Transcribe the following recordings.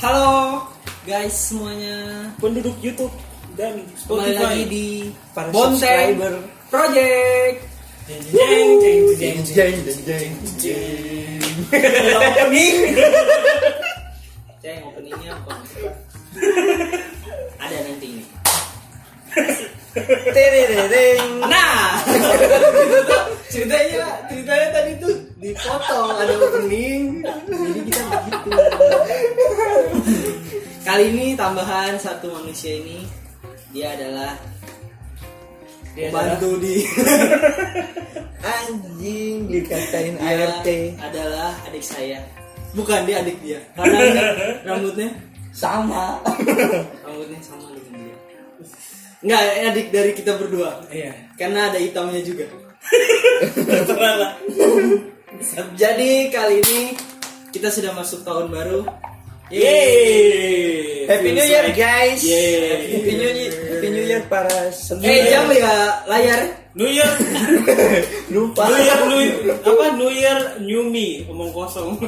Halo guys semuanya. penduduk YouTube dan Kembali Spotify. lagi di Para Bonteng subscriber. Project. Jeng jeng jeng jeng jeng. Jeng jeng jeng jeng. Opening. Ceng openingnya apa? Ada nanti ini. Terereng. Nah, ceritanya ceritanya tadi dipotong ada opening, jadi kita begitu. Kali ini tambahan satu manusia ini dia adalah Dia bantu di Anjing dikatain dia ART. adalah adik saya. Bukan dia adik dia. Karena rambutnya Sama. rambutnya sama dengan dia. Enggak, adik dari kita berdua. Iya. Karena ada hitamnya juga. Terserah lah. Jadi kali ini kita sudah masuk tahun baru. Yeay. Happy New Year guys. Yeay. Happy New Year. Happy New Year para semua. Eh jam ya layar. New Year. Lupa. New Year New apa New Year New Me omong kosong.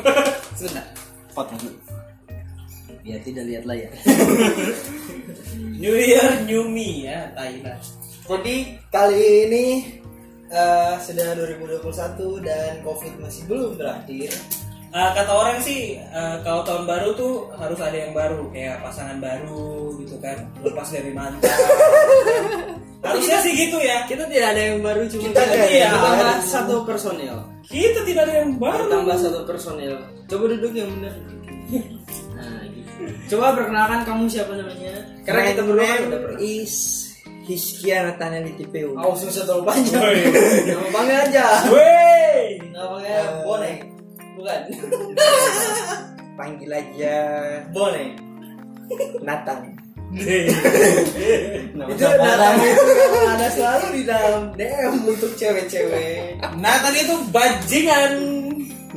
Sudah. Potong dulu. Biar tidak lihat layar. New Year New Me ya, Thailand. Jadi kali ini eh, sudah 2021 dan COVID masih belum berakhir. Ah, kata orang sih ah, kalau tahun baru tuh harus ada yang baru kayak pasangan baru gitu kan lepas dari mantan harusnya sih gitu ya Kita tidak ada yang baru cuma Kita kita nggak ada yang tambah satu personel. kita tidak ada yang baru Tambah satu personel. Coba duduk yang benar. Nah, gitu. Coba perkenalkan kamu siapa namanya? Karena My kita berdua kan udah pernah. is Hiskia Nathaniel di TPU. Oh, susah terlalu panjang. Woi. Nama panggil aja. Wey Namanya Eh. Bonek. Bukan. Panggil aja Bonek. Nathan. itu datang itu ada selalu di dalam DM untuk cewek-cewek. nah tadi itu bajingan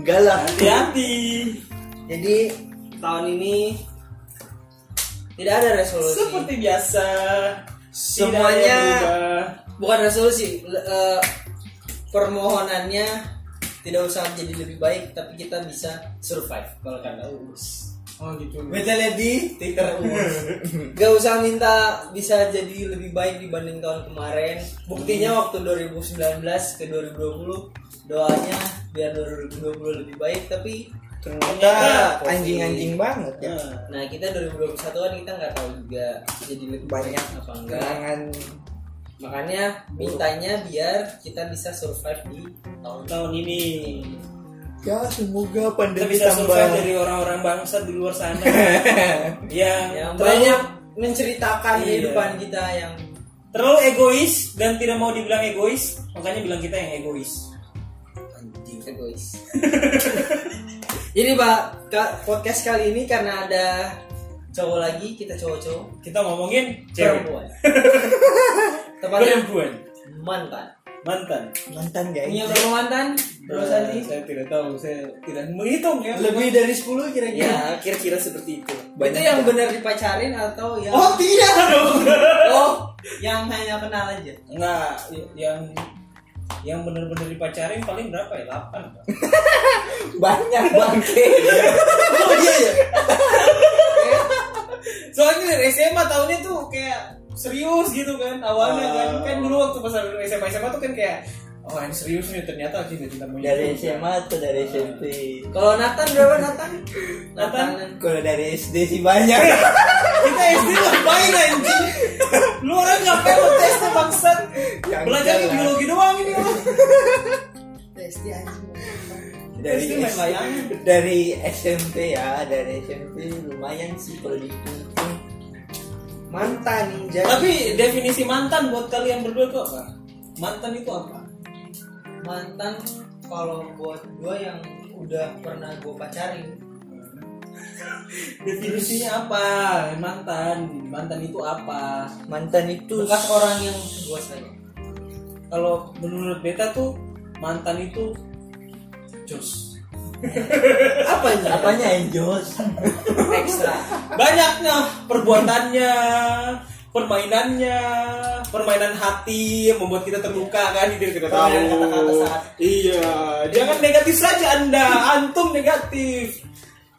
Galak. hati-hati Jadi tahun ini tidak ada resolusi. seperti biasa Semuanya-. Bukan resolusi, eh, permohonannya tidak usah menjadi lebih baik, tapi kita bisa survive kalau kata Uus. oh gitu Beta lihat di Twitter. Gak usah minta bisa jadi lebih baik dibanding tahun kemarin. Buktinya waktu 2019 ke 2020 doanya biar 2020 lebih baik, tapi Ternyata Ternyata anjing-anjing banget ya. Nah, Nah kita 2021 kan kita nggak tahu juga jadi lebih Banyak apa enggak. kenangan Makanya mintanya biar kita bisa survive di tahun tahun ini Ya semoga kita pandemi bisa tambah survive dari orang-orang bangsa di luar sana yang, yang terlalu, banyak menceritakan Iya. kehidupan kita yang terlalu egois dan tidak mau dibilang egois makanya bilang kita yang egois anjing egois. Jadi pak podcast kali ini karena ada cowok lagi kita cowok-cowok kita ngomongin cewek perempuan. Tepatnya perempuan mantan. mantan mantan guys. Punya berapa mantan? Bro Nah, Sandi? saya tidak tahu saya tidak menghitung ya Lebih dari 10 kira-kira. ya kira-kira seperti itu itu yang benar dipacarin atau yang oh tidak dong Oh, yang hanya kenal aja. enggak yang yang benar-benar dipacarin paling berapa ya 8 Pak. Banyak bangke. Oh iya ya. soalnya dari SMA tahunnya tuh kayak serius gitu kan awalnya kan Ah. kan dulu waktu pas SMA SMA tuh kan kayak oh ini serius nih ternyata cinta cinta monyet dari SMA atau dari SMP? Kalau Nathan berapa Nathan? Nathan? Kalau dari SD sih banyak. kita SD dari SD main layangan. dari SMP ya, dari SMP lumayan sih kalau dihitung. Mantan jadi tapi definisi mantan buat kalian berdua itu apa? Mantan itu apa? Mantan kalau buat gua yang udah pernah gua pacarin. Definisinya apa? Mantan. Mantan itu apa? Mantan itu bekas orang yang gua sayang. kalau menurut beta tuh mantan itu jos Apanya? apanya Enjos? Ekstra. banyaknya perbuatannya permainannya permainan hati yang membuat kita terluka kan di diri kita tahu kata-kata saat- iya jangan negatif saja anda antum negatif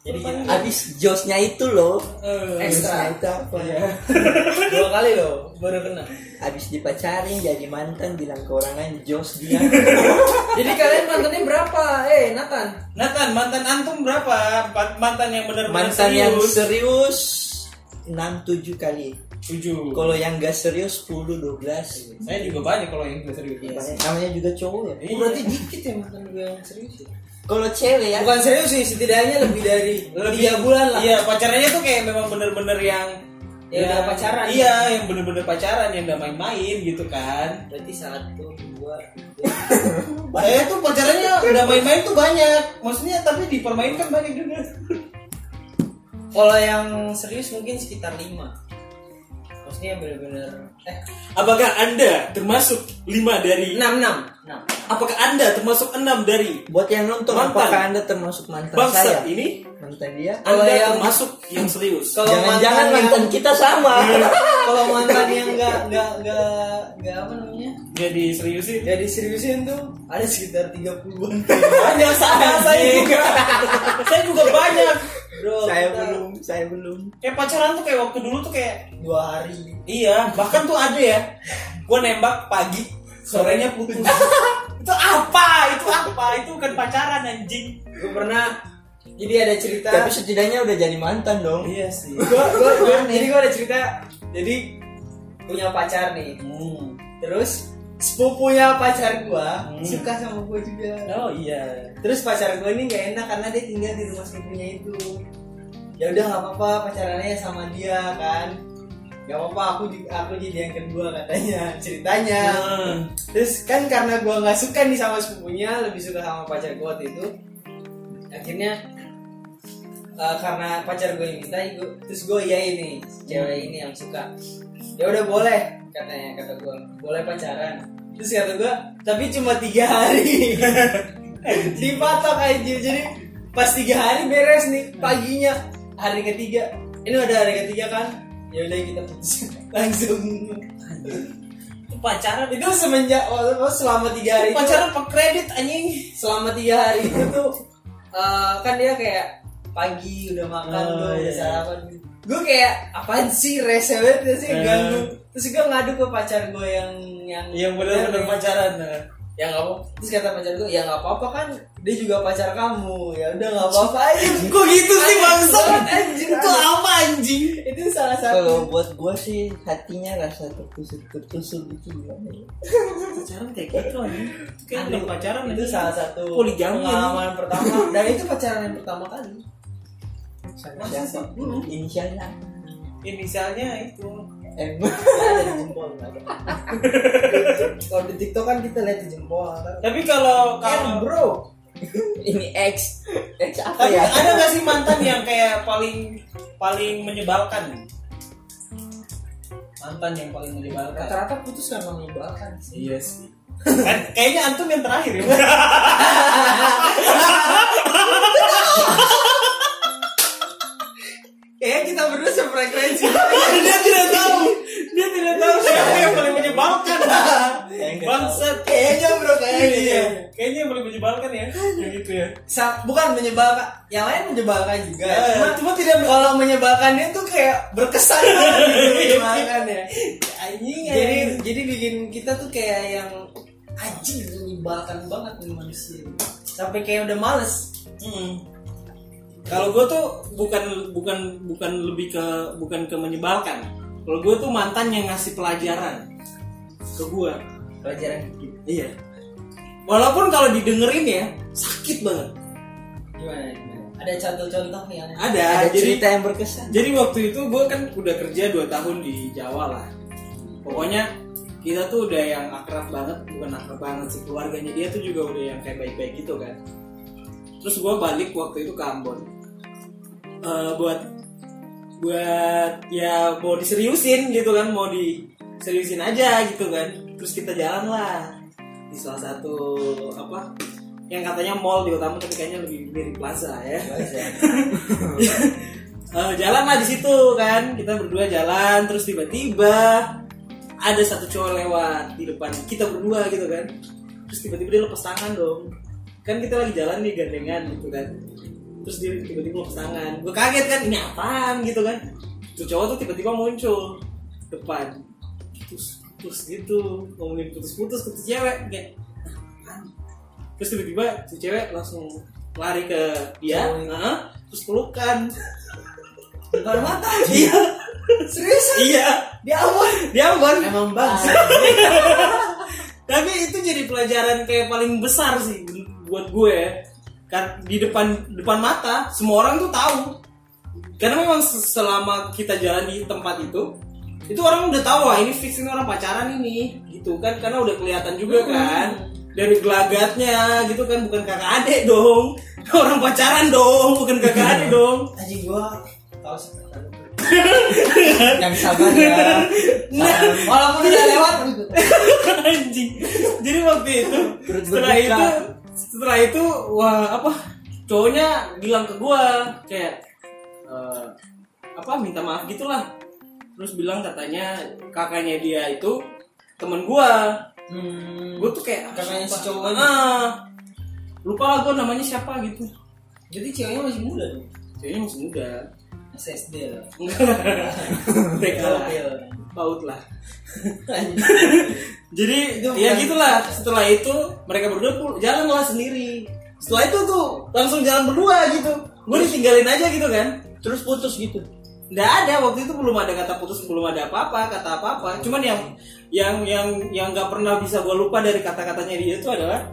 Jadi gitu. Abis josnya itu loh. Eh, Ekstra. Itu apa? dua kali loh baru kena. Abis dipacarin jadi mantan bilang ke orang lain jos dia. Jadi kalian mantannya berapa? Eh Nathan. Nathan, mantan antum berapa? Pa- Mantan yang benar-benar mantan yang serius? serius 6 7 kali. Tujuh. Kalau yang gak serius 10 12. Saya juga banyak kalau yang gak serius. Banyak. Namanya juga cowok ya. Iya. Oh, berarti dikit ya mantan gue yang serius ya. Kalau cewek ya Bukan serius sih, setidaknya lebih dari tiga bulan lah. Iya, pacarannya tuh kayak memang bener-bener yang Ya, udah pacaran. Iya, yang bener-bener pacaran yang udah main-main gitu kan. Berarti satu, dua, Saya tuh pacarannya udah main-main tuh banyak. Maksudnya tapi dipermainkan banyak juga. Kalau yang serius mungkin sekitar lima. Maksudnya bener-bener eh Apakah Anda termasuk lima dari enam enam enam. Apakah Anda termasuk enam dari buat yang nonton Mantan. apakah anda termasuk mantan bangsa saya? ini? Mantan dia? Kalau Anda yang- termasuk yang serius. Kalau Jangan-jangan mantan mantan yang- kita sama. Kalau mantan yang enggak enggak enggak enggak apa namanya? Jadi seriusin. Ya diseriusin tuh ada sekitar 30-an. Banyak saya, saya juga. saya juga banyak. Bro, saya kita belum, saya belum. Kayak pacaran tuh kayak waktu dulu tuh kayak dua hari. Iya, bahkan tuh ada ya. Gue nembak pagi, sorenya putus. itu apa? Itu apa? Itu bukan pacaran anjing. Gue pernah jadi ada cerita Tapi setidaknya udah jadi mantan dong. Iya sih. gua, gua, gua, jadi gue ada cerita jadi punya pacar nih Hmm. terus sepupunya pacar gua Hmm. suka sama gua juga Oh iya. terus pacar gua ini nggak enak karena dia tinggal di rumah sepupunya itu ya udah nggak apa-apa pacarannya sama dia kan nggak apa-apa aku aku jadi yang kedua katanya ceritanya Hmm. terus kan karena gua nggak suka nih sama sepupunya lebih suka sama pacar gua waktu itu akhirnya eh, karena pacar gue yang minta terus gue iya ini cewek ini yang suka ya udah boleh katanya kata gue boleh pacaran. Terus kata gue tapi cuma tiga hari. Dipatok aja jadi pas tiga hari beres nih paginya. Hari ketiga. Ini udah hari ketiga kan? Ya udah kita putus langsung. Itu pacaran. Itu semenjak oh, selama tiga hari pacaran per kredit anjing. selama tiga hari itu tuh eh, kan dia kayak pagi udah makan Oh, udah iya. sarapan. Gue kayak apaan sih? Rese banget sih? Eh. ganggu terus gue ngadu ke pacar gue yang yang Yang benar-benar pacaran. nah. ya nggak apa terus kata pacar gue ya nggak apa-apa kan dia juga pacar kamu ya udah nggak apa-apa aja Kok gitu sih bangsa? anjing Itu apa anjing? itu salah Kalau satu buat gua sih hatinya rasa tertusuk tertusuk gitu gimana ya? Pacaran kayak gitu anjing. Kayak udah pacaran itu salah satu Poligami, pengalaman pertama dan itu pacaran yang pertama kali siapa? Inisialnya Inisialnya itu. M. Nggak ada di jempol nggak ada. kalau di TikTok kan kita lihat di jempol Tapi kalau M kalau bro Ini X. X apa Tapi ya? ada gak sih mantan yang kayak paling paling menyebalkan? Mantan yang paling menyebalkan. rata-rata putus karena menyebalkan sih Iya sih. Kan kayaknya antum yang terakhir ya. kayaknya kita berdua sefrekuensi dia tidak tahu. Dia tidak tahu siapa yang paling menyebalkan. Bangsat. kayaknya bro kayaknya Iya. Kayaknya yang paling menyebalkan ya. Yang gitu ya. Sa- bukan menyebalkan yang lain menyebalkan juga Ya, cuma, cuma tidak kalau menyebalkan dia tuh kayak berkesan gitu menyebalkan ya anjing jadi jadi bikin kita tuh kayak yang anjing menyebalkan banget nih manusia sampai kayak udah males Hmm. Kalau gue tuh bukan bukan bukan lebih ke bukan ke menyebalkan. Kalau gue tuh mantan yang ngasih pelajaran ke gue. pelajaran dikit Iya. Walaupun kalau didengerin ya sakit banget. gimana, gimana? ada contoh-contoh yang Ada. Ada jadi cerita yang berkesan. jadi waktu itu gue kan udah kerja 2 tahun di Jawa lah. Pokoknya kita tuh udah yang akrab banget, bukan akrab banget sih keluarganya dia tuh juga udah yang kayak baik-baik gitu kan. Terus gue balik waktu itu ke Ambon. Eh, buat buat ya mau diseriusin gitu kan, mau diseriusin aja gitu kan. Terus kita jalan lah di salah satu apa yang katanya mall di Ambon tapi kayaknya lebih mirip plaza ya. Eh, jalan lah di situ kan kita berdua jalan terus tiba-tiba ada satu cowok lewat di depan kita berdua gitu kan terus tiba-tiba dia lepas tangan dong kan kita lagi jalan nih gandengan gitu kan terus dia tiba-tiba lepas tangan. Gue kaget kan ini apaan? gitu kan. Tuh cowok tuh tiba-tiba muncul depan. Terus terus gitu ngomongin putus-putus ke tuh cewek kayak "Apaan?" terus tiba-tiba tuh cewek langsung lari ke dia terus pelukan. Depan mata iya. Serius iya. Dia aman dia Ambon. Emang bangsa tapi itu jadi pelajaran kayak paling besar sih buat gue di depan depan mata semua orang tuh tahu. Karena memang se- selama kita jalan di tempat itu itu orang udah tahu wah ini fix ini orang pacaran ini gitu kan. Karena udah kelihatan juga kan dari gelagatnya gitu kan. Bukan kakak adik dong. Orang pacaran dong bukan kakak adik dong. Anjing gua tahu sebentar yang sabar ya. Nah. walaupun udah lewat. Anjing. Jadi waktu itu setelah itu setelah itu wah apa? Cowoknya bilang ke gua kayak eh, apa minta maaf gitulah. Terus bilang katanya kakaknya dia itu temen gua. Hmm, gua tuh kayak Kakaknya si siapa? cowoknya? ah, lupa lah gua namanya siapa gitu. Jadi ceweknya masih muda tuh? Ceweknya masih muda. SSD lah. TK lah Paut lah. Jadi Itu ya gitulah. Setelah itu mereka berdua jalan lah sendiri. Setelah itu tuh langsung jalan berdua gitu. Gue ditinggalin aja gitu kan. terus putus gitu Nggak ada waktu itu belum ada kata putus, belum ada apa-apa, kata apa-apa. Cuman yang yang yang yang nggak pernah bisa gue lupa dari kata-katanya dia itu adalah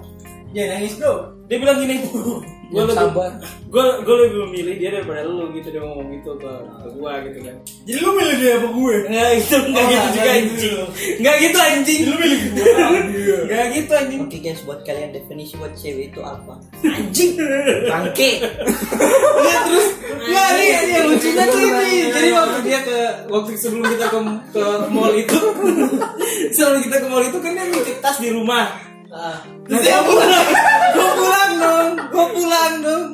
jangan nangis bro dia bilang gini, gue lebih sabar. gue gue lebih memilih dia daripada lu gitu dia ngomong gitu ke ke gue gitu kan. jadi lu milih dia apa gue Nggak gitu, nggak Oh, gitu juga gitu. anjing. Nggak gitu anjing. Lu milih gue. Nggak gitu anjing. oke guys buat kalian definisi buat cewek itu apa Anjing. bangke Iya terus nggak nih yang lucunya tuh ini. Jadi waktu dia ke waktu sebelum kita ke ke mall itu sebelum kita ke mall itu kan dia nitip tas di rumah. Ah Terus dia pulang, gue pulang dong, gue pulang dong.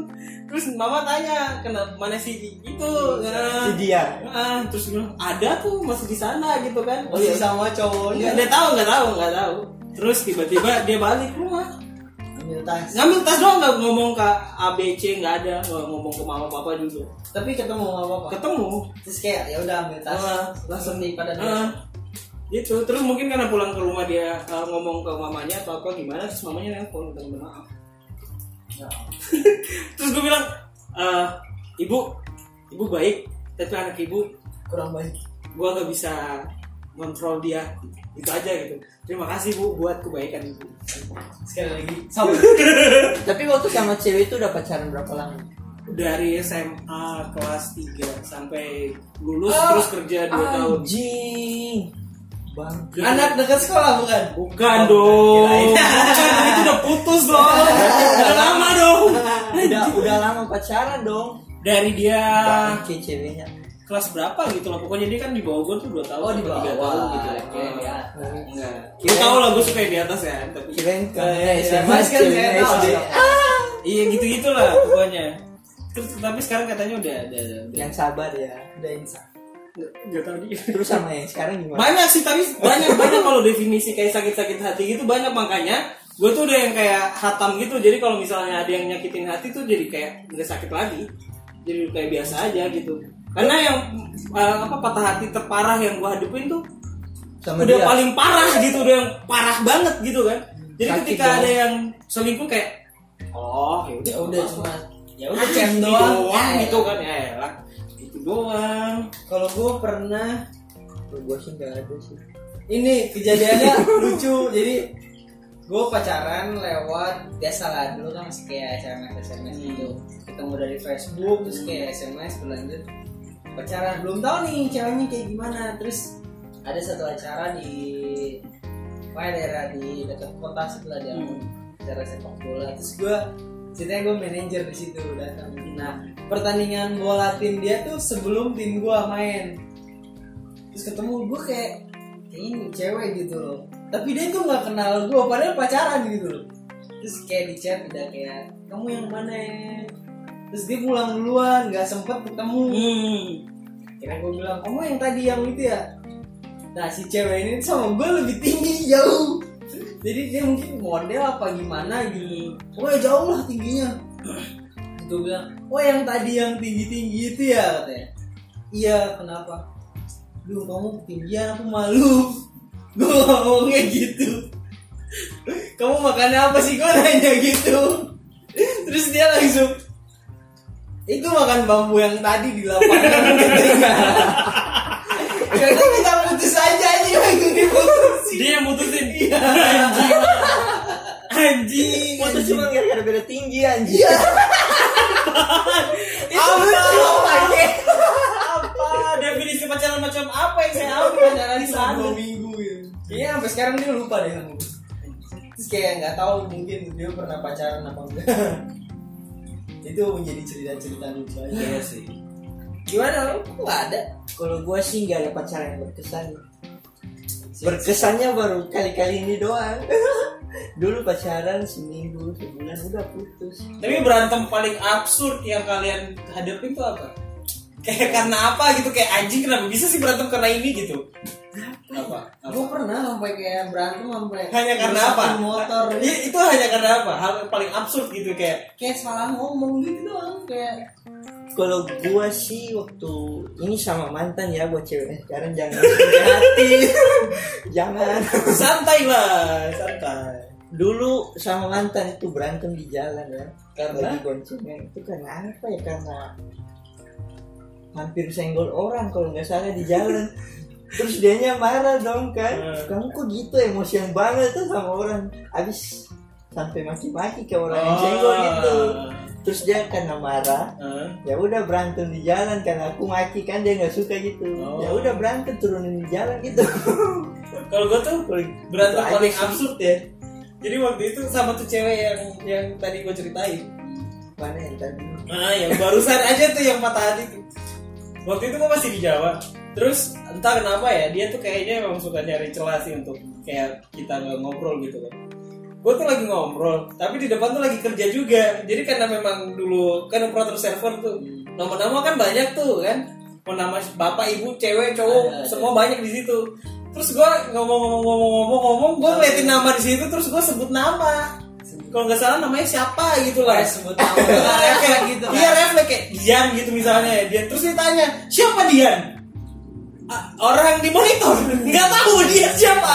Terus mama tanya kenapa mana si itu? Nah, si dia ah, terus bilang ada tuh masih di sana gitu kan. masih iya. sama cowoknya dia tahu nggak tahu nggak tahu. Terus tiba-tiba dia balik rumah. ambil tas Ngambil tas doang nggak ngomong ke ABC nggak ada nggak ngomong ke mama papa juga. tapi ketemu sama apa Ketemu. terus kayak ya udah ambil tas Ah, langsung nih pada dia Gitu. Terus mungkin karena pulang ke rumah dia uh, ngomong ke mamanya atau apa gimana terus mamanya nelpon minta minta maaf. Terus gue bilang "Eh, ibu ibu baik tapi anak ibu kurang baik. gue gak bisa kontrol dia. Itu aja gitu. Terima kasih bu buat kebaikan ibu. Sekali lagi sabar tapi waktu sama cewek itu udah pacaran berapa lama? Dari SMA kelas 3 sampai lulus Ah, terus kerja 2 tahun bangke anak dekat sekolah bukan? Bukan Oh, dong kirain. bukan itu udah putus dong. Udah lama dong. Udah udah lama pacaran dong. Dari dia ceweknya. kelas berapa gitu lah pokoknya dia kan di bawah gue tuh 2 tahun oh di bawah. tahun gitu Oke, ya enggak. Lu Kirain- tau lah gue suka di atas kan tapi kirain Eh, iya, SMA kan tahu SD sih. iya gitu gitulah pokoknya. Terus tapi sekarang katanya udah ada yang sabar ya udah insaf nggak tahu dia. Terus sama yang sekarang gimana? Banyak sih tapi banyak banyak kalau definisi kayak sakit-sakit hati gitu banyak. Makanya gue tuh udah yang kayak hatam gitu. Jadi kalau misalnya ada yang nyakitin hati tuh jadi kayak nggak sakit lagi. Jadi kayak biasa aja gitu. Karena yang eh, apa patah hati terparah yang gue hadepin tuh sama udah dia. paling parah gitu udah yang parah banget gitu kan. Jadi Sakit ketika dong. ada yang selingkuh kayak oh ya udah ya cuma ya udah Ah, cem gitu doang. doang Ya, gitu kan ya elah itu doang. Kalau gue pernah gue sih nggak ada sih. Ini kejadiannya lucu. Jadi gue pacaran lewat biasa lah dulu kan masih kayak sms sms Hmm. gitu. Ketemu dari facebook terus kayak sms berlanjut pacaran belum tahu nih ceweknya kayak gimana. Terus ada satu acara di mana daerah di dekat kota setelah dia. Hmm. acara sepak bola. Terus gue ceritanya gue manajer di situ datang nah pertandingan bola tim dia tuh sebelum tim gue main. Terus ketemu gue kayak kayaknya ini cewek gitu loh. Tapi dia tuh nggak kenal gue padahal pacaran gitu loh. Terus kayak di chat udah kayak kamu yang mana ya? Terus dia pulang duluan nggak sempet ketemu. Hmm. kira gue bilang kamu yang tadi yang itu ya? Nah si cewek ini sama gue lebih tinggi jauh. Jadi dia mungkin model apa gimana gitu pokoknya jauh lah tingginya. Gue bilang oh yang tadi yang tinggi tinggi itu ya katanya. Iya kenapa? Duh kamu ketinggian aku malu. Gue ngomongnya gitu. Kamu makan apa sih? Gue nanya gitu. Terus dia langsung itu makan bambu yang tadi di lapangan. Kita putus aja aja langsung diputusin dia yang mutusin Iya. Anjing. Anjing Foto anjing. cuma gara-gara beda tinggi anjir. apa apa definisi pacaran macam apa yang saya ambil pacaran di sana? Dua minggu ya. Kayaknya sampai sekarang dia lupa deh sama gue terus kayak nggak tahu mungkin dia pernah pacaran apa enggak. Itu menjadi cerita-cerita lucu aja. Iya sih. Gimana lu? Kok nggak ada? Kalau gua sih nggak ada pacaran yang berkesan. Berkesannya baru kali-kali ini doang. Dulu pacaran seminggu, sebulan udah putus. tapi berantem paling absurd yang kalian hadapin tuh apa? Kayak karena apa gitu? Kayak anjing kenapa bisa sih berantem karena ini? gitu. Apa, apa? gue pernah sampai kayak berantem sampai hanya karena apa? motor. I- itu hanya karena apa? Hal yang paling absurd gitu kayak kayak salah ngomong gitu doang kayak Kalau gua sih waktu ini sama mantan ya buat cewek sekarang jangan sakit hati. jangan. santai lah santai Dulu sama mantan itu berantem di jalan ya. Karena? Lagi goncengan itu karena apa ya? Karena hampir senggol orang kalau nggak salah di jalan. Terus dianya marah dong kan. Kamu kok gitu emosian banget tuh sama orang. Abis sampai maki-maki ke orang yang senggol gitu. Terus dia karena marah, Ah. ya udah berantem di jalan karena aku maki kan dia nggak suka gitu. Oh. Ya udah berantem turunin di jalan gitu. kalau gue tuh berantem paling absurd ya jadi waktu itu sama tuh cewek yang yang tadi gue ceritain Mana yang tadi? Nah, yang barusan aja tuh yang patah hati tuh. Waktu itu gue masih di Jawa. Terus entah kenapa ya, dia tuh kayaknya emang suka nyari celah sih untuk kayak kita ngobrol gitu kan. Gue tuh lagi ngobrol, tapi di depan tuh lagi kerja juga. Jadi karena memang dulu kan operator server tuh, nama-nama kan banyak tuh kan. Mau nama bapak, ibu, cewek, cowok, Ada, ada. semua banyak di situ. Terus gue ngomong-ngomong-ngomong-ngomong, gue ngeliatin nama di situ, terus gue sebut nama. Kalau nggak salah namanya siapa gitu lah. Kayak sebut nama refleks gitu kan. Iya refleks kayak Dian gitu misalnya Dian terus ditanya siapa Dian "Ah, orang di monitor nggak tahu dia siapa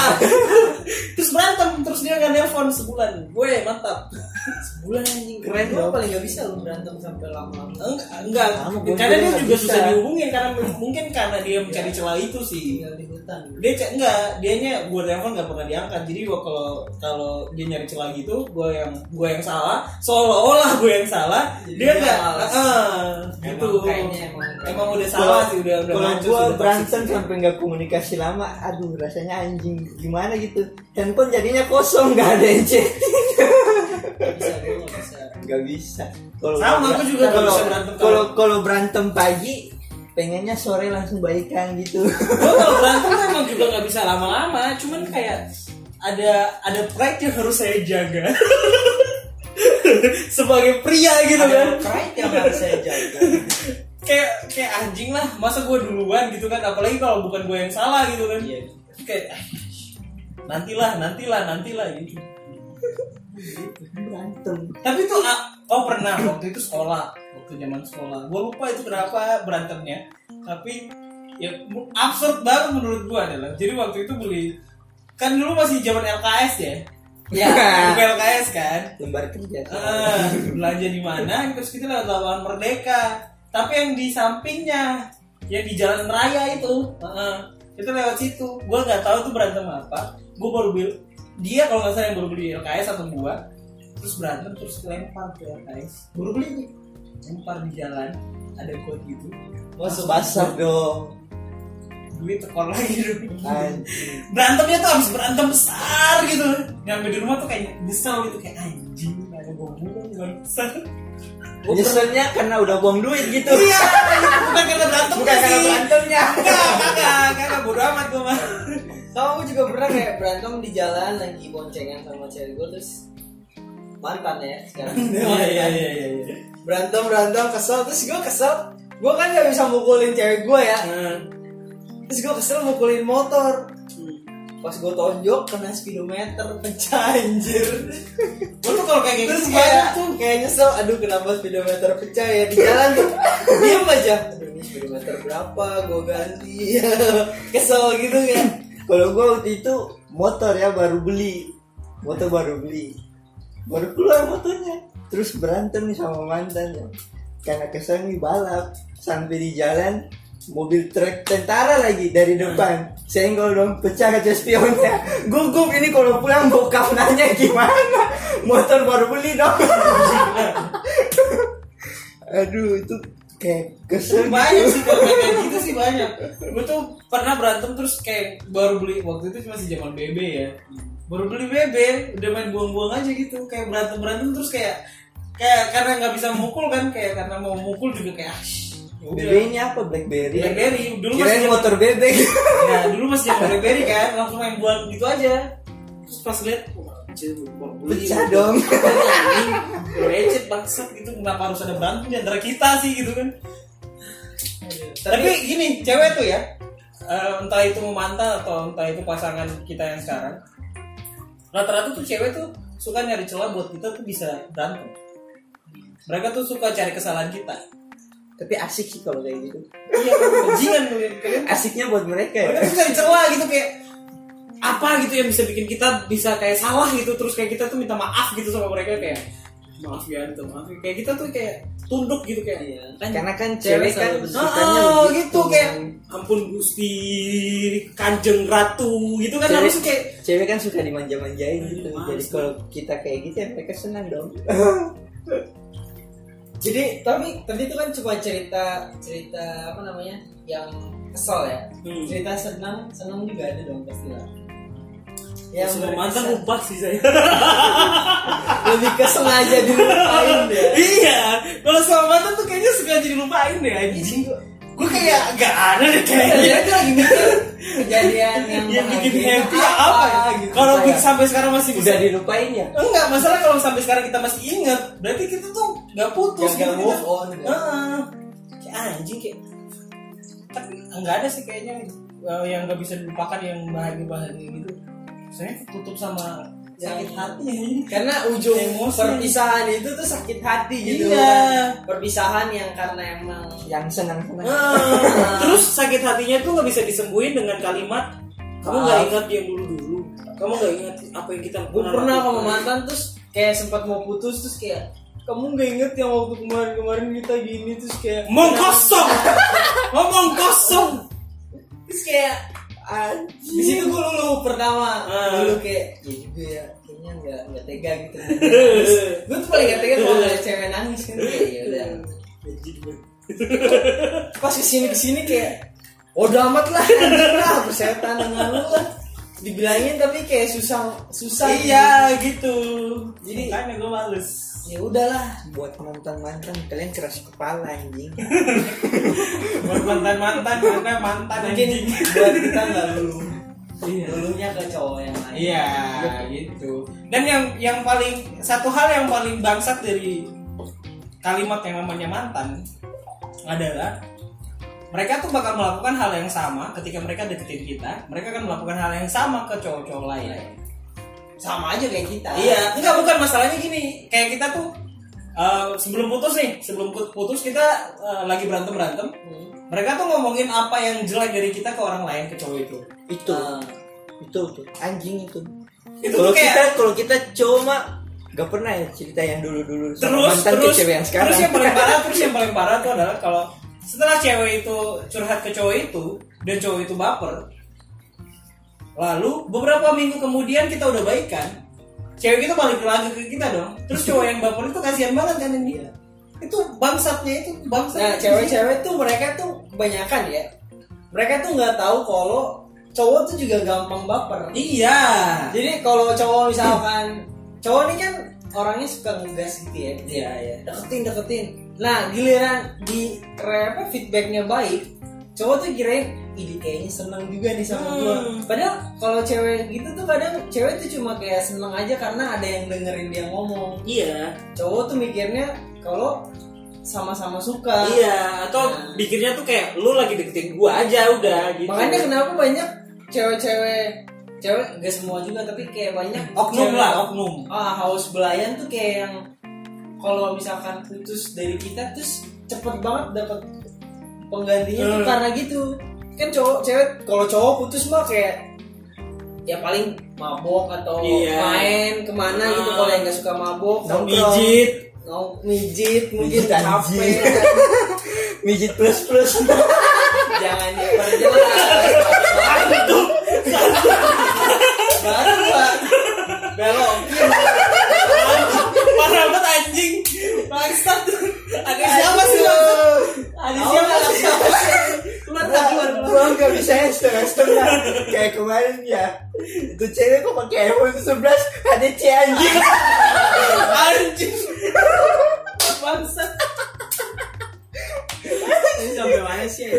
terus berantem terus dia nggak nelpon sebulan. Gue mantap. Sebulan anjing. Keren lu paling gak bisa lu berantem sampai lama-lama. enggak enggak. Gue karena juga dia juga bisa. susah dihubungin karena mungkin karena dia mencari celah itu sih. Tinggal di hutan. dia cek enggak dianya gue telepon nggak pernah diangkat. Jadi gua kalau kalau dia nyari celah gitu gue yang gue yang salah. Seolah-olah gue yang salah. Jadi dia dia nggak malas. ah, gitu. Emang kayaknya emang emang udah salah sih udah udah Kalau sudah berantem sampai nggak komunikasi lama, aduh rasanya anjing gimana gitu. Handphone jadinya kosong, nggak ada yang chatting. Gak bisa, gue gak bisa. Nggak bisa. Kalau Sama, aku juga kalau kalau- kalau berantem pagi, pengennya sore langsung baikan gitu. kalau berantem emang juga nggak bisa lama-lama cuman kayak ada ada pride yang harus saya jaga sebagai pria gitu kan pride yang harus saya jaga. kayak kayak anjing lah masa gue duluan gitu kan apalagi kalau bukan gue yang salah gitu kan Iya. kayak "Ah, nantilah nantilah nantilah gitu berantem. tapi tuh ah, oh pernah waktu itu sekolah waktu zaman sekolah. Gue lupa itu berapa berantemnya. Tapi ya absurd banget menurut gue adalah. Jadi waktu itu beli kan dulu masih zaman LKS ya? Ya. Buku LKS kan? Lembar kerja. Ah, belanja di mana? Terus kita lewat lapangan Merdeka. Tapi yang di sampingnya yang di jalan raya itu ah, kita lewat situ. Gue nggak tahu tuh berantem apa gue baru beli dia kalau nggak salah yang baru beli LKS atau gua terus berantem terus lempar ke LKS baru beli nih. Lempar di jalan ada quote gitu. Masuk. basah dong. duit tekor lagi. Dong berantemnya tuh habis berantem besar gitu. Nyampe di rumah tuh kayak nyesel gitu kayak anjing kayak gue buang besar Nyeselnya karena udah buang duit gitu. Iya, bukan karena berantem Bukan karena berantemnya. Enggak, enggak, enggak, bodo amat gue mah. Sama aku juga pernah kayak berantem di jalan lagi boncengan sama cewek gue terus mantan ya sekarang. Iya, iya, iya, iya. Berantem berantem kesel terus gue kesel. Gue kan gak bisa mukulin cewek gue ya. Nah, Terus gue kesel mukulin motor. pas gue tonjok kena speedometer pecah anjir Gue tuh kalau kayak terus gitu kayak banyak tuh. kayak nyesel aduh kenapa speedometer pecah ya di jalan tuh diam aja aduh ini speedometer berapa gue ganti kesel gitu kan Kalau gua waktu itu motor ya baru beli, motor baru beli, baru keluar motornya, terus berantem nih sama mantannya, karena kesel nih balap. Sampai di jalan mobil truk tentara lagi dari depan. Senggol dong pecah kaca spionnya. Gugup ini kalau pulang bokap nanya gimana? Motor baru beli dong. Aduh itu kayak kesel banyak sih kayak gitu banyak. Gue tuh pernah berantem terus kayak baru beli waktu itu masih zaman BB ya. Baru beli BB udah main buang-buang aja gitu. Kayak berantem berantem terus kayak kayak karena nggak bisa mukul kan kayak karena mau mukul juga kayak ah, ya. BB-nya apa? BlackBerry? Blackberry. Dulu masih kirain zaman- motor bebek ya dulu masih zaman Blackberry kan langsung main buang gitu aja. Terus pas lihat. Pecah dong. Anjing, lecet bangsat gitu. Kenapa harus ada berantem di antara kita sih gitu kan tapi gini cewek tuh ya eh, entah itu mantan atau entah itu pasangan kita yang sekarang rata-rata tuh cewek tuh suka nyari celah buat kita tuh bisa berantem. Mereka tuh suka cari kesalahan kita. Tapi asik sih kalau kayak gitu. Iya bajingan tuh kalian asiknya buat mereka ya? Mereka tuh cari celah gitu kayak apa gitu yang bisa bikin kita bisa kayak salah gitu terus kayak kita tuh minta maaf gitu sama mereka kayak maaf ya minta maaf ya." kayak kita tuh kayak tunduk gitu kayak Iya. karena kan Cewek kan sukanya Oh, begitu. gitu kayak ampun gusti kanjeng ratu gitu kan Cewek- harus kayak cewek kan suka dimanja-manjain gitu Males. jadi kalau kita kayak gitu ya mereka senang dong jadi tapi tadi itu kan cuma cerita cerita apa namanya yang kesel ya Hmm. cerita senang senang juga ada dong pasti lah yang semua mantan lupa sih saya lebih ke sengaja dilupain deh iya kalau sama mantan tuh kayaknya sengaja dilupain deh anjing gue kayak gak ada deh Kayaknya kayaknya tuh lagi mikir kejadian yang yang bikin happy apa ya gitu. kalau Kayak- sampai sekarang masih bisa udah dilupain ya enggak masalah kalau sampai sekarang kita masih ingat berarti kita tuh gak putus Gagal gitu. move on, kan? Heeh. kayak anjing kayak tapi enggak ada sih kayaknya eh, yang gak bisa dilupakan yang bahagia bahagia gitu saya tutup sama sakit Yang- hati. Karena ujung Emosi. perpisahan itu tuh sakit hati gitu Iya. kan. perpisahan yang karena emang yang senang-senang Ah, terus sakit hatinya tuh nggak bisa disembuhin dengan kalimat kamu nggak Maaf. ingat yang dulu dulu. Kamu nggak ingat apa yang kita gue pernah sama mantan terus kayak sempat mau putus terus kayak kamu nggak inget yang waktu kemarin-kemarin kita gini? Terus kayak ngomong kosong ngomong kosong terus kayak di situ gue lulu pertama. Ah. lulu kayak ya juga ya kayaknya nggak nggak tega gitu. Gue tuh paling nggak tega kalau ngeliat cewek nangis kan kayak ya udah. Pas ke sini ke sini kayak udah amat lah lah persetan dengan lu lah. Dibilangin tapi kayak susah susah iya gitu. Jadi- makanya gue males ya udahlah buat mantan-mantan kalian keras kepala anjing buat mantan mantan mana mantan mungkin anjing buat kita nggak lulu Iya. lulunya ke cowok yang lain Iya, gitu. Dan yang yang paling satu hal yang paling bangsat dari kalimat yang namanya mantan adalah mereka tuh bakal melakukan hal yang sama ketika mereka deketin kita. Mereka akan melakukan hal yang sama ke cowok-cowok lain. Sama aja kayak kita Iya, enggak bukan masalahnya gini. Kayak kita tuh eh, sebelum putus nih, sebelum put- putus kita eh, lagi berantem berantem. Hmm. Mereka tuh ngomongin apa yang jelek dari kita ke orang lain ke cowok itu. itu Ah. itu tuh anjing itu Itu kalau kayak kita kalau kita mah gak pernah ya cerita yang dulu-dulu sama terus mantan terus ke cewek yang sekarang terus yang paling parah terus yang paling parah tuh adalah kalau setelah cewek itu curhat ke cowok itu dan cowok itu baper lalu beberapa minggu kemudian kita udah baikan cewek itu balik lagi ke kita dong. Terus cowok yang baper itu kasihan banget kan ini itu bangsatnya itu bangsat. Nah cewek-cewek tuh mereka tuh kebanyakan ya. Mereka tuh nggak tahu kalau cowok tuh juga gampang baper. Iya. Jadi kalau cowok misalkan cowok ini kan orangnya suka ngegas gitu ya. Iya iya. Deketin deketin. Nah giliran di apa feedbacknya baik cowok tuh kirain ini kayaknya seneng juga nih sama Hmm. gua padahal kalau cewek gitu tuh kadang cewek tuh cuma kayak seneng aja karena ada yang dengerin dia ngomong. Iya. Cowok tuh mikirnya kalau sama-sama suka. Iya atau Nah. pikirnya tuh kayak lu lagi deketin gua aja udah gitu. Makanya kenapa banyak cewek-cewek cewek gak semua juga tapi kayak banyak oknum lah oknum. Ah haus belayan tuh kayak yang kalau misalkan putus dari kita terus cepet banget dapat penggantinya tuh Hmm. karena gitu kan cowok cewek kalau cowok putus mah kayak ya paling mabok atau Iya. main ke mana gitu Ah. kalau yang nggak suka mabok Nongkrong. mijit. Mau mijit mungkin capek. mijit plus plus. Jangan diperjelas baru pak belokin parah banget anjing bangsat. Ada siapa sih ada siapa Keluar gua nggak bisa yang setengah setengah kayak kemarin ya. Itu cewek kok pakai iPhone 11 ada C anjing. Anjing. Bangsat ini sampai mana sih ya?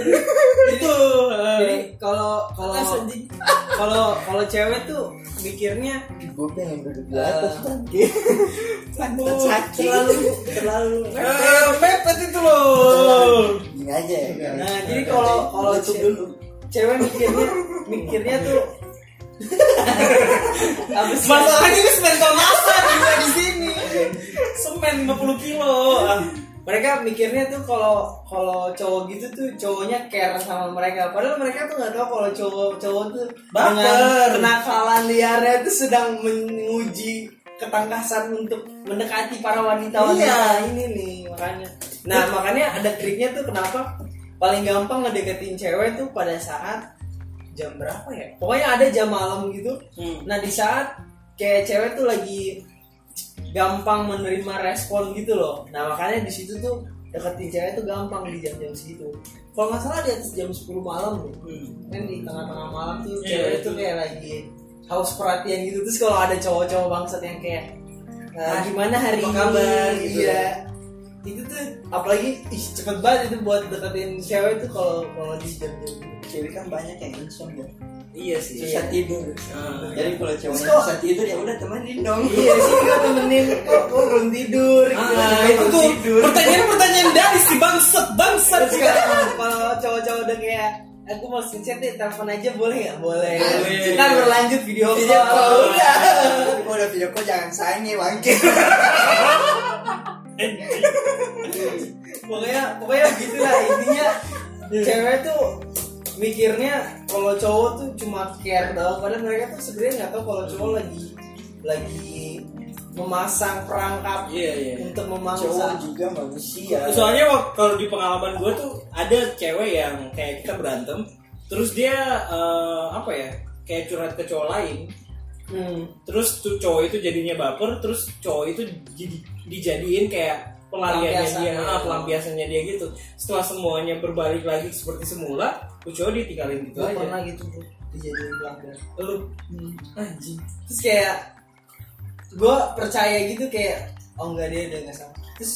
itu eh, jadi kalau kalau kalau kalau cewek tuh mikirnya gue pengen duduk di atas terlalu terlalu eh, mepet itu loh gini aja ya nah jadi kalau kalau dulu cewek mikirnya mikirnya tuh sih masalahnya ini semen juga di sini semen 50 kilo Ah, mereka mikirnya tuh kalau kalau cowok gitu tuh cowoknya care sama mereka padahal mereka tuh nggak tahu kalau cowok cowok tuh Baper. dengan kenakalan liarnya itu sedang menguji ketangkasan untuk mendekati para wanita wanita Iya. ini nih makanya nah makanya ada triknya tuh kenapa paling gampang ngedeketin cewek tuh pada saat jam berapa ya pokoknya ada jam malam gitu Hmm. Nah di saat kayak cewek tuh lagi gampang menerima respon gitu loh. Nah makanya di situ tuh deketin cewek tuh gampang di jam-jam segitu. Kalau nggak salah di atas jam 10 malam tuh. Hmm. Kan di tengah-tengah malam tuh Iya, cewek itu. kayak lagi haus perhatian gitu. Terus kalau ada cowok-cowok bangsat yang kayak "Nah, Ah, gimana hari apa ini?" kabar gitu. Iya. Itu tuh apalagi ih, cepet banget itu buat deketin cewek tuh kalau kalau di jam-jam gitu. cewek kan banyak yang insomnia iya sih. Susah tidur. Ah. jadi kalau kok- susah tidur ya udah temenin dong. Iya sih gue temenin. Kok kok belum tidur? Gitu. Ah, itu tuh tidur. pertanyaan-pertanyaan dari si bangsat bangsat. Terus kalau cowok-cowok udah kayak aku mau chat deh telepon aja boleh nggak? Boleh. Ntar berlanjut video call video call. udah kalau udah video call jangan sayang ya bangke. Pokoknya pokoknya gitu lah intinya cewek tuh mikirnya kalau cowok tuh cuma care doang. Padahal mereka tuh sebenarnya nggak tahu kalau cowok lagi lagi memasang perangkap iya iya untuk cowok memangsa juga manusia. Soalnya kalau di pengalaman gue tuh ada cewek yang kayak kita berantem terus dia eh, apa ya kayak curhat ke cowok lain. Hmm. terus tuh cowok itu jadinya baper terus cowok itu jadi dijadiin kayak pelariannya dia ah, pelampiasannya dia gitu. Setelah semuanya berbalik lagi seperti semula cowok ditinggalin gitu gue aja. pernah gitu bro dijadiin pelanggan lu? Hmm. anjing. Terus kayak gue percaya gitu kayak oh enggak dia udah nggak sama. Terus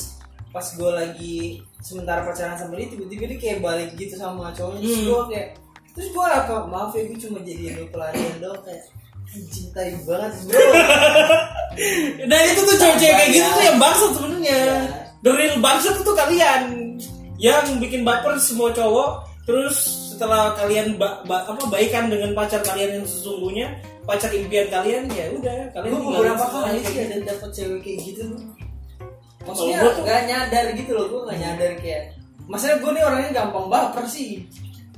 pas gue lagi sementara pacaran sama dia tiba-tiba dia kayak balik gitu sama cowoknya. Terus Hmm. gue kayak terus gue apa maaf ya gue cuma jadi lo pelarian doang kayak anjing tai banget bro. Dan itu tuh cewek-cewek kayak gitu tuh yang bangsat sebenarnya. Iya. The real bangsat itu kalian yang bikin baper semua cowok. Terus setelah kalian ba- ba- apa baikan dengan pacar kalian yang sesungguhnya pacar impian kalian ya udah kalian gue beberapa kali sih ada dapet cewek kayak gitu loh maksudnya tuh- nggak nyadar gitu loh gue nggak nyadar kayak maksudnya gue nih orangnya gampang baper sih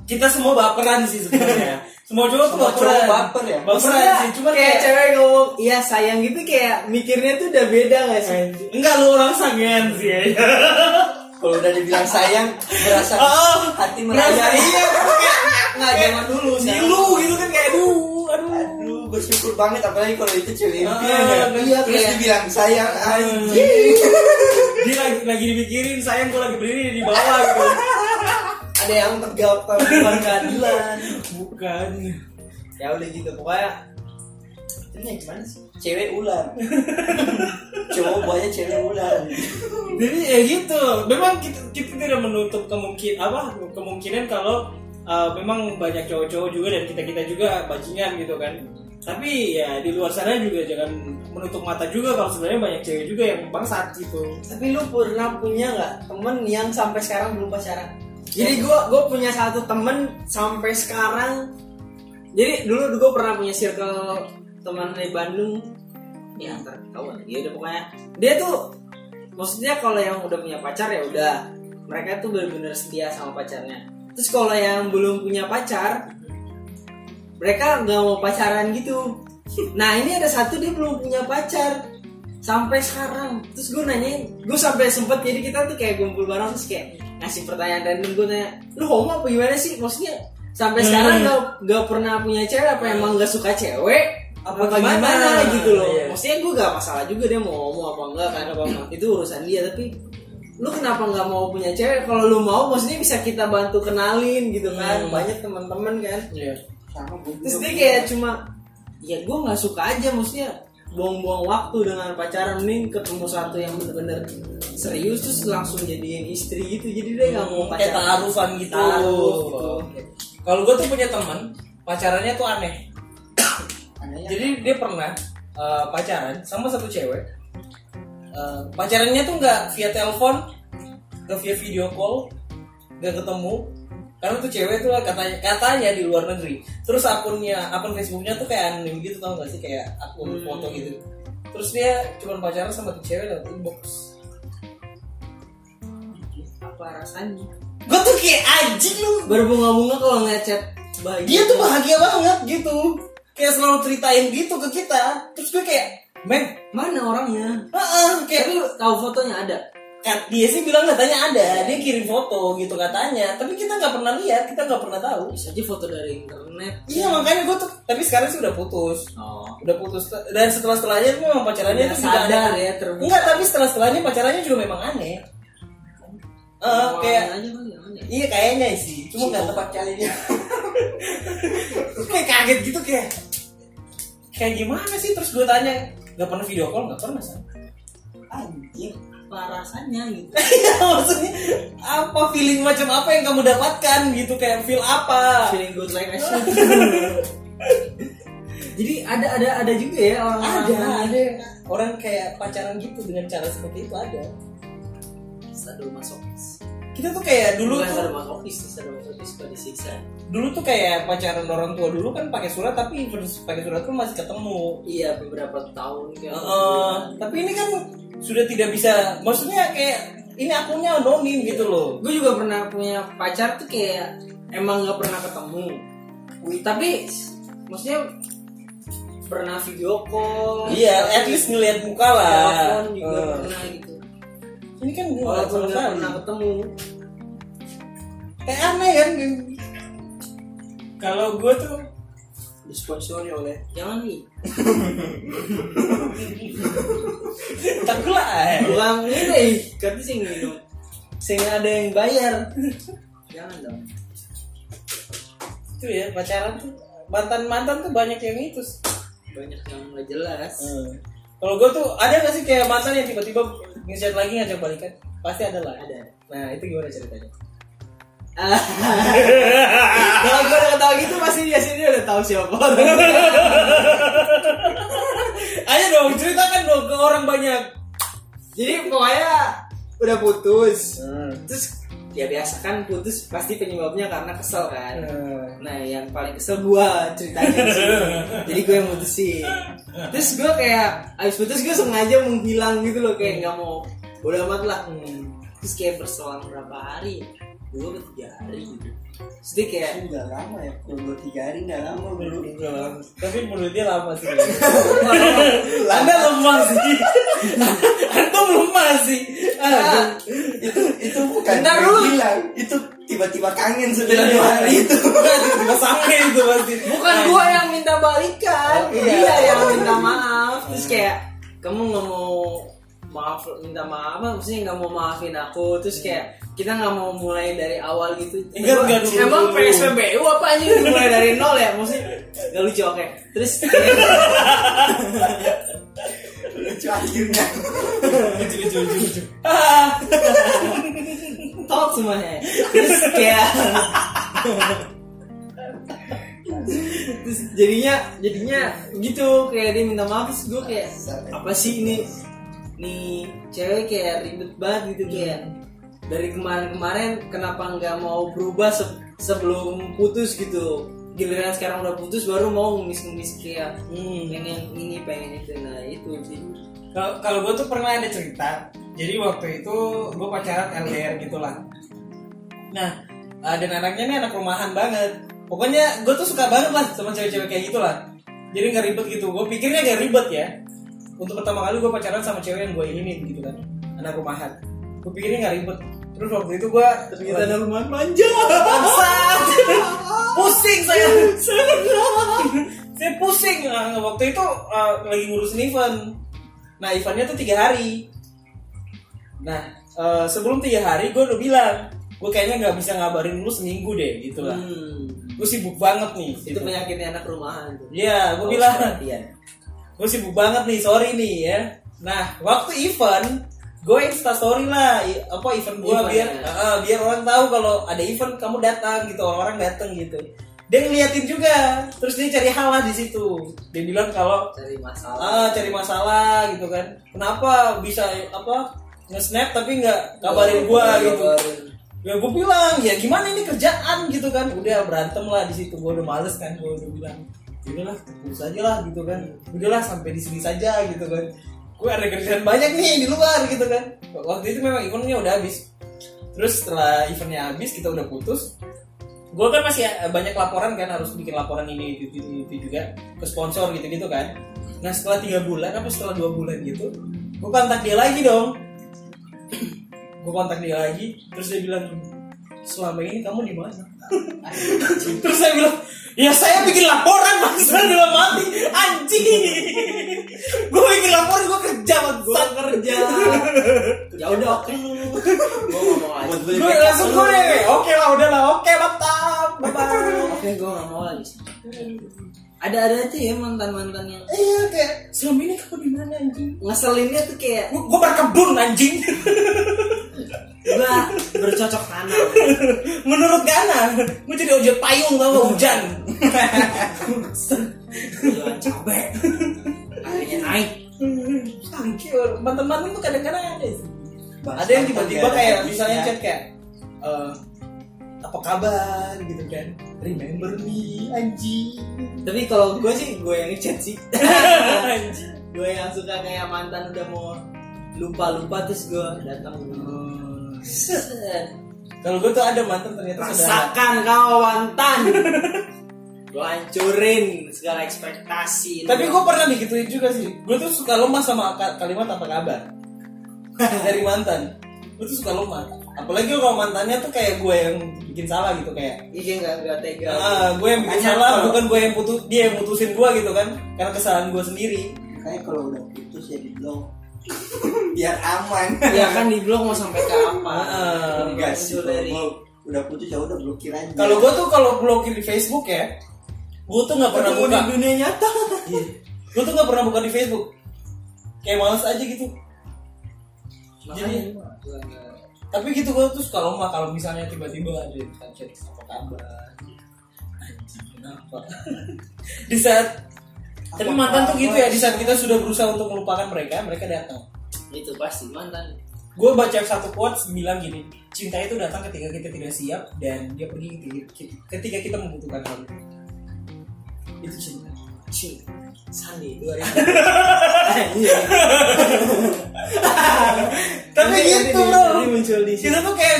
kita semua baperan sih sebenarnya. Semua cowok tuh Semua baperan. cowok baper ya? baperan Maksudnya sih cuma kayak cewek ngomong iya sayang gitu kayak mikirnya tuh udah beda gak sih? Enggak lu orang sangean sih ya. Kalau udah dibilang sayang berasa oh hati merasa merayap iya nggak zaman dulu sih ngilu gitu kan kayak aduh aduh. Aduh bersyukur banget apalagi kalau itu cewek Ah, ya iya, terus kayak- dibilang sayang Ah. anjing. dia lagi lagi dipikirin sayang gue lagi berdiri di bawah gitu ada yang tegak bukan keadilan bukan. Ya udah gitu pokoknya ini gimana sih? Cewek ular. Cowok buahnya cewek ular. Jadi ya gitu. Memang kita, kita tidak menutup kemungkin apa kemungkinan kalau uh, memang banyak cowok-cowok juga dan kita kita juga bajingan gitu kan. Tapi ya di luar sana juga jangan menutup mata juga kalau sebenarnya banyak cewek juga yang bangsat gitu. Tapi lu pernah punya nggak temen yang sampai sekarang belum pacaran jadi gua gua punya satu temen sampai sekarang. Jadi dulu gue pernah punya circle teman dari Bandung. Ya ntar tahu ya udah pokoknya. Dia tuh maksudnya kalau yang udah punya pacar ya udah. Mereka tuh benar-benar setia sama pacarnya. Terus kalau yang belum punya pacar mereka nggak mau pacaran gitu. Nah ini ada satu dia belum punya pacar. Sampai sekarang. Terus gue nanya gue sampai sempet jadi kita tuh kayak kumpul bareng terus kayak ngasih pertanyaan random gue nanya lu homo apa gimana sih maksudnya sampai sekarang Hmm. gak, gak pernah punya cewek apa emang gak suka cewek apa, Apa gimana, gimana? gitu loh Iya. maksudnya gue gak masalah juga dia mau homo apa enggak kan apa enggak itu urusan dia tapi lu kenapa nggak mau punya cewek kalau lu mau maksudnya bisa kita bantu kenalin gitu kan Hmm. banyak teman-teman kan Iya. sama gue terus dia kayak cuma ya gue nggak suka aja maksudnya buang-buang waktu dengan pacaran mending ketemu satu yang bener-bener serius terus langsung jadiin istri gitu jadi dia nggak mau kayak pacaran taarufan gitu. Taaruf gitu. Oke. Kalau gue tuh punya teman pacarannya tuh aneh. anehnya Jadi dia pernah uh, pacaran sama satu cewek. Uh, pacarannya tuh nggak via telepon, nggak via video call, nggak ketemu. Karena tuh cewek tuh katanya katanya di luar negeri. Terus akunnya akun Facebooknya tuh kayak anonim gitu tau gak sih? Kayak akun Hmm. foto gitu. Terus dia cuma pacaran sama tuh cewek lewat inbox. apa rasanya? Gue tuh kayak anjing lu. Berbunga-bunga kalau ngechat bahagia dia tuh bahagia banget gitu. Kayak selalu ceritain gitu ke kita. Terus gue kayak men mana orangnya? Ah kayak tapi lu tahu fotonya ada dia sih bilang katanya ada dia kirim foto gitu katanya. Tapi kita nggak pernah lihat kita nggak pernah tahu. Bisa aja foto dari internet. Iya makanya gue tuh tapi sekarang sih udah putus. Oh. Udah putus. Dan setelah setelahnya tuh memang pacarannya juga sadar aneh. ya, terbuka. enggak tapi setelah setelahnya pacarannya juga memang aneh. Eh, kayak aja ya, aneh. iya kayaknya sih. Cuma nggak tepat kalinya kayak kaget gitu kayak kayak gimana sih? Terus gue tanya nggak pernah video call? Nggak pernah sih anjing apa rasanya gitu. Iya maksudnya apa feeling macam apa yang kamu dapatkan gitu kayak feel apa? Feeling good like I should jadi ada ada ada juga ya orang-orang ada. yang ada orang kayak pacaran gitu dengan cara seperti itu ada. Sadomasokis. Kita tuh kayak dulu bukan tuh sadomasokis sih sadomasokis suka disiksa dulu tuh kayak pacaran orang tua dulu kan pakai surat tapi pakai surat pun masih ketemu. Iya beberapa tahun kayak Heeh. tapi ini kan sudah tidak bisa maksudnya kayak ini akunnya anonim gitu loh. Gue juga pernah punya pacar tuh kayak emang nggak pernah ketemu. Tapi maksudnya pernah video call iya at least ngeliat muka lah. telepon juga Heeh. pernah gitu. Ini kan gue walaupun nggak pernah ketemu. Kayak aneh kan kalau gue tuh disponsori oleh jangan nih tak lah bukan ini kata sih minum sehingga ada yang bayar. Jangan dong. Itu ya pacaran tuh. Mantan mantan tuh banyak yang itu banyak yang nggak jelas. Kalau gue tuh ada gak sih kayak mantan yang tiba-tiba ngechat lagi ngajak balikan? Pasti ada lah ada. Nah itu gimana ceritanya kalau gue udah tahu gitu pasti dia sini udah tahu siapa. Ayo dong ceritakan dong ke orang banyak. Jadi pokoknya udah putus. Hmm. terus ya biasa kan putus pasti penyebabnya karena kesel kan. Hmm. nah yang paling kesel gua ceritanya sih jadi gue yang mutusin. Terus gue kayak abis putus gue sengaja menghilang gitu loh kayak nggak mau udah amat lah. Terus kayak berselang berapa hari dua atau tiga hari. Gitu dia kayak udah lama ya kalau dua tiga hari nggak lama bro tapi menurut dia lama sih. Anda lemah sih? Anda lemah sih. Ah, itu itu bukan Bentar dulu. bilang itu tiba-tiba kangen setelah dua hari itu. Tiba-tiba sakit itu pasti. Bukan Nah, gue yang minta balikan Oh, iya. dia yang minta maaf. Terus kayak kamu nggak mau maaf minta maaf apa maksudnya nggak mau maafin aku. Terus kayak kita nggak mau mulai dari awal gitu. Enggak, enggak dulu. emang PSBBU apa aja mulai dari nol ya? Maksudnya nggak lucu oke. Terus kayak, lucu akhirnya. Lucu lucu lucu lucu. Talk semuanya. Terus kayak terus jadinya jadinya gitu. Kayak dia minta maaf terus gue kayak apa sih ini nih cewek kayak ribet banget gitu kayak dari kemarin-kemarin kenapa nggak mau berubah se- sebelum putus gitu giliran sekarang udah putus baru mau ngemis-ngemis kayak Hmm. pengen ini pengen itu nah itu sih Kalau- Kalau gue tuh pernah ada cerita. Jadi waktu itu gue pacaran LDR gitulah. Nah, eh, dan anaknya ini anak rumahan banget. Pokoknya gue tuh suka banget lah sama cewek-cewek kayak gitulah. Jadi nggak ribet gitu. Gue pikirnya gak ribet ya. Untuk pertama kali gue pacaran sama cewek yang gue inginin gitu kan. Anak rumahan. Gue pikirnya gak ribet. Terus waktu itu gue ternyata ada rumah manja Bangsat. pusing saya saya pusing Nah, waktu itu uh, lagi ngurusin event nah eventnya tuh tiga hari nah uh, sebelum tiga hari gue udah bilang gue kayaknya nggak bisa ngabarin lu seminggu deh gitu lah hmm. gue sibuk banget nih itu penyakitnya anak rumahan Iya, gue Harus bilang. Gue sibuk banget nih sorry nih ya. Nah waktu event gue insta story lah apa event gue Event, biar ya. uh, biar orang tahu kalau ada event kamu datang gitu orang-orang datang gitu. Dia ngeliatin juga terus dia cari hal lah di situ. Dia bilang kalau cari masalah. Ah cari masalah gitu kan. Kenapa bisa apa nge-snap tapi nggak kabarin gue gitu. Ya gue bilang ya gimana ini kerjaan? gitu kan. Udah berantem lah di situ gue udah males kan gue udah bilang udahlah putus aja lah gitu kan. Udahlah sampai di sini saja gitu kan. Gue ada kerjaan banyak nih di luar gitu kan. Waktu itu memang eventnya udah habis. Terus setelah eventnya habis kita udah putus. Gue kan masih eh, banyak laporan kan harus bikin laporan ini itu, itu, itu juga ke sponsor gitu gitu kan. Nah setelah tiga bulan apa setelah dua bulan gitu gue kontak dia lagi dong. Gue kontak dia lagi terus dia bilang selama ini kamu di mana? Terus saya bilang ya saya bikin laporan mas dalam hati anjing. Gue bikin laporan gue kerja gue kerja. Ya udah oke. Gue ngomong Buat beli gue langsung gue oke lah udah lah. Oke mantap. Bye bye oke gue nggak mau lagi. Ada ada aja ya mantan mantan yang iya kayak selama ini kamu di mana anjing? Ngeselinnya tuh kayak gue berkebun anjing gue bercocok tanam. Menurut Gana gue jadi ojek payung gak hujan. Jualan cabe harganya naik. Tangkir, mantan-mantan tuh kadang-kadang ada sih. Ada yang tiba-tiba kayak misalnya chat kayak eh, apa kabar? Gitu kan. Remember me anjing tapi kalau gue sih gue yang ngechat sih. Anjing gue yang suka kayak mantan udah mau lupa lupa terus gue datang. Kalau gue tuh ada mantan ternyata sudah rasakan kau mantan. Gue hancurin segala ekspektasi tapi gue pernah digituin juga sih. Gue tuh suka lemah sama ka- kalimat apa kabar. Dari mantan. Gue tuh suka lemah apalagi kalau mantannya tuh kayak gue yang bikin salah gitu kayak iya nggak nggak tega. Ah gue yang bikin Makanya salah kalau- bukan gue yang putus dia yang putusin gue gitu kan. Karena kesalahan gue sendiri. Kayak kalau udah putus ya di blok biar aman. ya kan di blog mau sampai kapan Ah, Enggak sih. Dari gua udah putus ya udah blokir aja. Kalau gue tuh kalau blokir di Facebook ya, gue tuh nggak pernah buka. di dunia nyata Gue tuh nggak pernah buka di Facebook. Kayak males aja gitu. Makanya, Tapi gitu gue tuh suka lemah kalau misalnya tiba-tiba ada yang chat apa kabar. Anjing kenapa? di saat tapi Apa mantan tuh gitu ya di saat kita sudah berusaha untuk melupakan mereka, mereka datang. itu pasti mantan Gue baca satu quotes bilang gini, cinta itu datang ketika kita tidak siap dan dia pergi ketika- kita membutuhkan hal itu. Itu cinta. Cing, Sandi 2000 Tapi Nanti- gitu nanti- bro. nanti muncul di sini Kita tuh kayak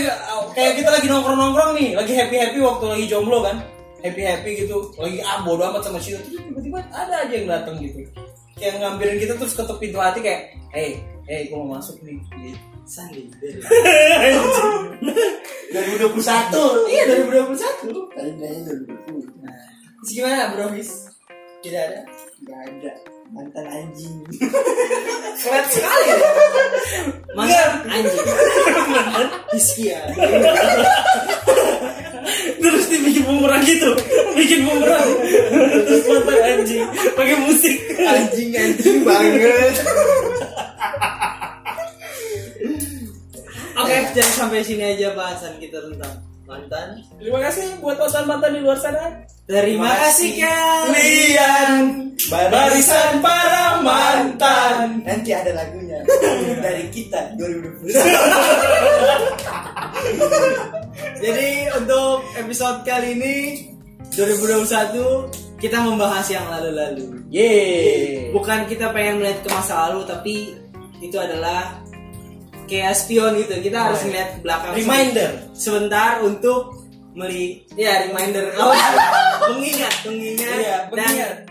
kayak kita lagi nongkrong nongkrong nih, lagi happy happy waktu lagi jomblo kan, happy happy gitu, lagi ah bodo amat sama Shio, terus tiba-tiba ada aja yang datang gitu, kayak ngambilin kita terus ketuk pintu hati kayak, hey, hey, gue mau masuk nih. Gitu. Sandi 2021. iya 2021 Tadi bilangnya 2020. Terus gimana bro Fis? tidak ada Gak ada mantan anjing. flat sekali ya mantan anjing Hizkia Terus dibikin bumerang gitu, bikin bumerang, terus mata anjing, pakai musik. anjing anjing banget. oke jadi sampai sini aja bahasan kita tentang mantan Terima kasih buat mantan-mantan di luar sana. terima kasih Kalian barisan para mantan. Nanti ada lagunya dari kita 2021. Jadi untuk episode kali ini 2021 kita membahas yang lalu-lalu. Yeay. Bukan kita pengen melihat ke masa lalu, tapi itu adalah kayak spion gitu. Kita harus melihat ke belakang. Reminder. sebentar untuk meli ya reminder. Oh, mengingat mengingat Iya, dan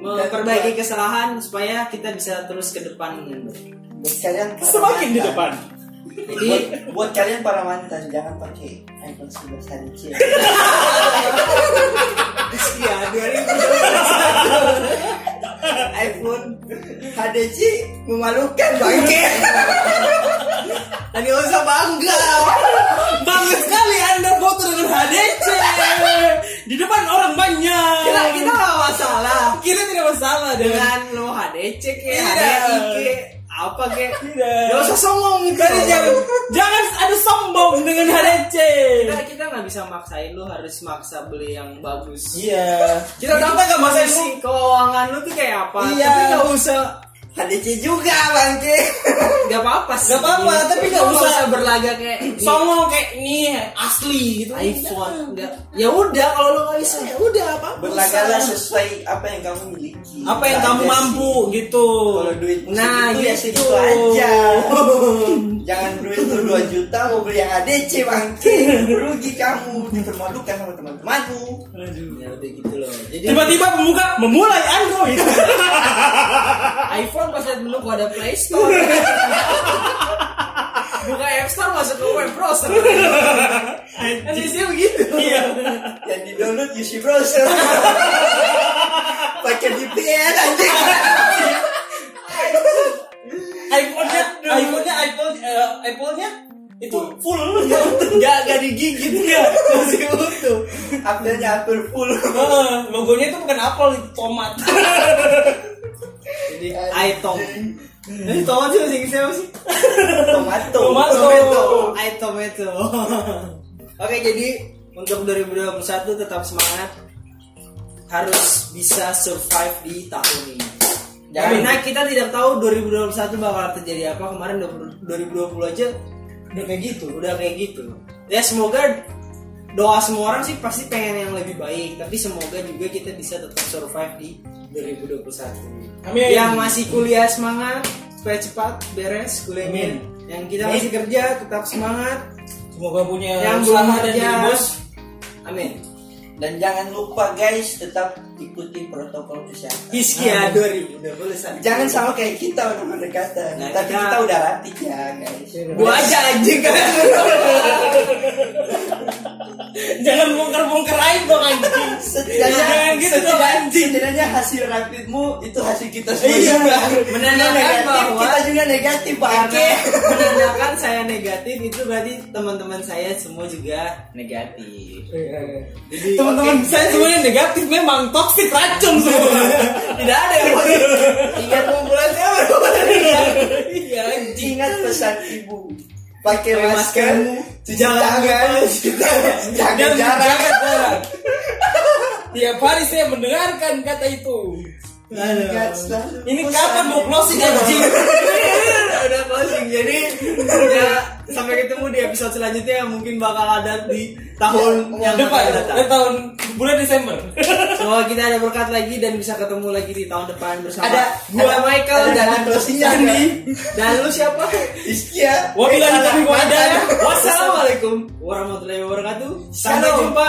memperbaiki kesalahan supaya kita bisa terus ke depan. Buat kalian Semakin di depan. Jadi buat, buat kalian para mantan jangan pakai iPhone 11 HDC ya 2021 iPhone HDC memalukan bangke Tadi usah bangga. Bangga sekali Anda foto dengan HDC di depan orang banyak. Kita kita nggak masalah kita tidak masalah dengan dengan lo HDC ke Iya. Apa ke. Tidak. Gak usah sombong gitu. Jadi jangan jangan ada sombong dengan HDC. Kita kita nggak bisa maksain lu harus maksa beli yang bagus. Iya. Kita tahu nggak maksain lu. keuangan lu tuh kayak apa. Iya. Tapi nggak usah HDC juga bangke Gak apa-apa sih. Nggak apa-apa, tapi nggak Lu usah- berlagak kayak Songong kayak ini asli gitu. iPhone. Enggak. Ya udah kalau lu nggak bisa ya udah apa. berlagaklah sesuai apa yang kamu miliki Apa yang kamu mampu sih. gitu. kalau duit Nah, ya gitu. segitu aja jangan duit lu 2 juta mau beli yang ADC bangke rugi kamu dipermalukan sama teman-temanmu Ya udah gitu loh. Jadi Tiba-tiba pembuka memulai Android. iPhone pas lihat menu kok ada Play Store. Buka App Store masuk ke web browser. Kan isinya begitu. Iya. yang di download UC browser pakai VPN anjing iPhone-nya, iPhone-nya, iPhone, eh, Apple-nya itu full. Enggak enggak digigit enggak. Masih utuh. Apple-nya Apple full Heeh, logonya itu bukan apel, itu tomat. Jadi iTom. Ini tomat sih masih siapa sih? tomato Tomato. Tomato. iTomato. Oke, jadi untuk 2021 tetap semangat. Harus bisa survive di tahun ini. Karena kita tidak tahu 2021 bakal terjadi apa. Kemarin 2020 aja Udah kayak gitu. udah kayak gitu. Ya semoga doa semua orang sih pasti pengen yang lebih baik. Tapi semoga juga kita bisa tetap survive di 2021. Amin. Yang masih kuliah semangat supaya cepat beres kuliahnya. Amin. Yang kita Amin. masih kerja tetap semangat. Semoga punya yang belum kerja bos. Amin. dan jangan lupa guys tetap ikuti protokol kesehatan Hiskia Dori udah boleh San. jangan sama kayak kita udah pendekatan Nah, tapi kita- kita udah latih ya guys Gua aja anjing kan. Jangan bongkar-bongkar aib dong anjing. setidaknya Jangan gitu dong, setidaknya, setidaknya hasil rapidmu itu hasil kita semua Iya. juga Menandakan negatif bahwa- kita juga negatif bangke menandakan saya negatif itu berarti teman-teman saya semua juga negatif. Jadi Teman-teman oke. saya semuanya negatif memang toxic racun semua. tidak ada yang. Ingat kumpulan siapa? Iya anjing. ingat pesan ibu pakai masker cuci jangan tangan jaga jarak. Tiap hari saya mendengarkan kata itu. Ini kapan mau closing anjing? udah closing jadi ya sampai ketemu di episode selanjutnya yang mungkin bakal ada di tahun yang Depan datang. eh, tahun bulan Desember. Semoga kita ada berkat lagi dan bisa ketemu lagi di tahun depan bersama Ada gua ada- Michael ada dan Andi dan lu siapa? Iskia Wabillahi taufiq wal hidayah. Wassalamualaikum warahmatullahi wabarakatuh. Sampai jumpa.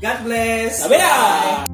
God bless. Bye.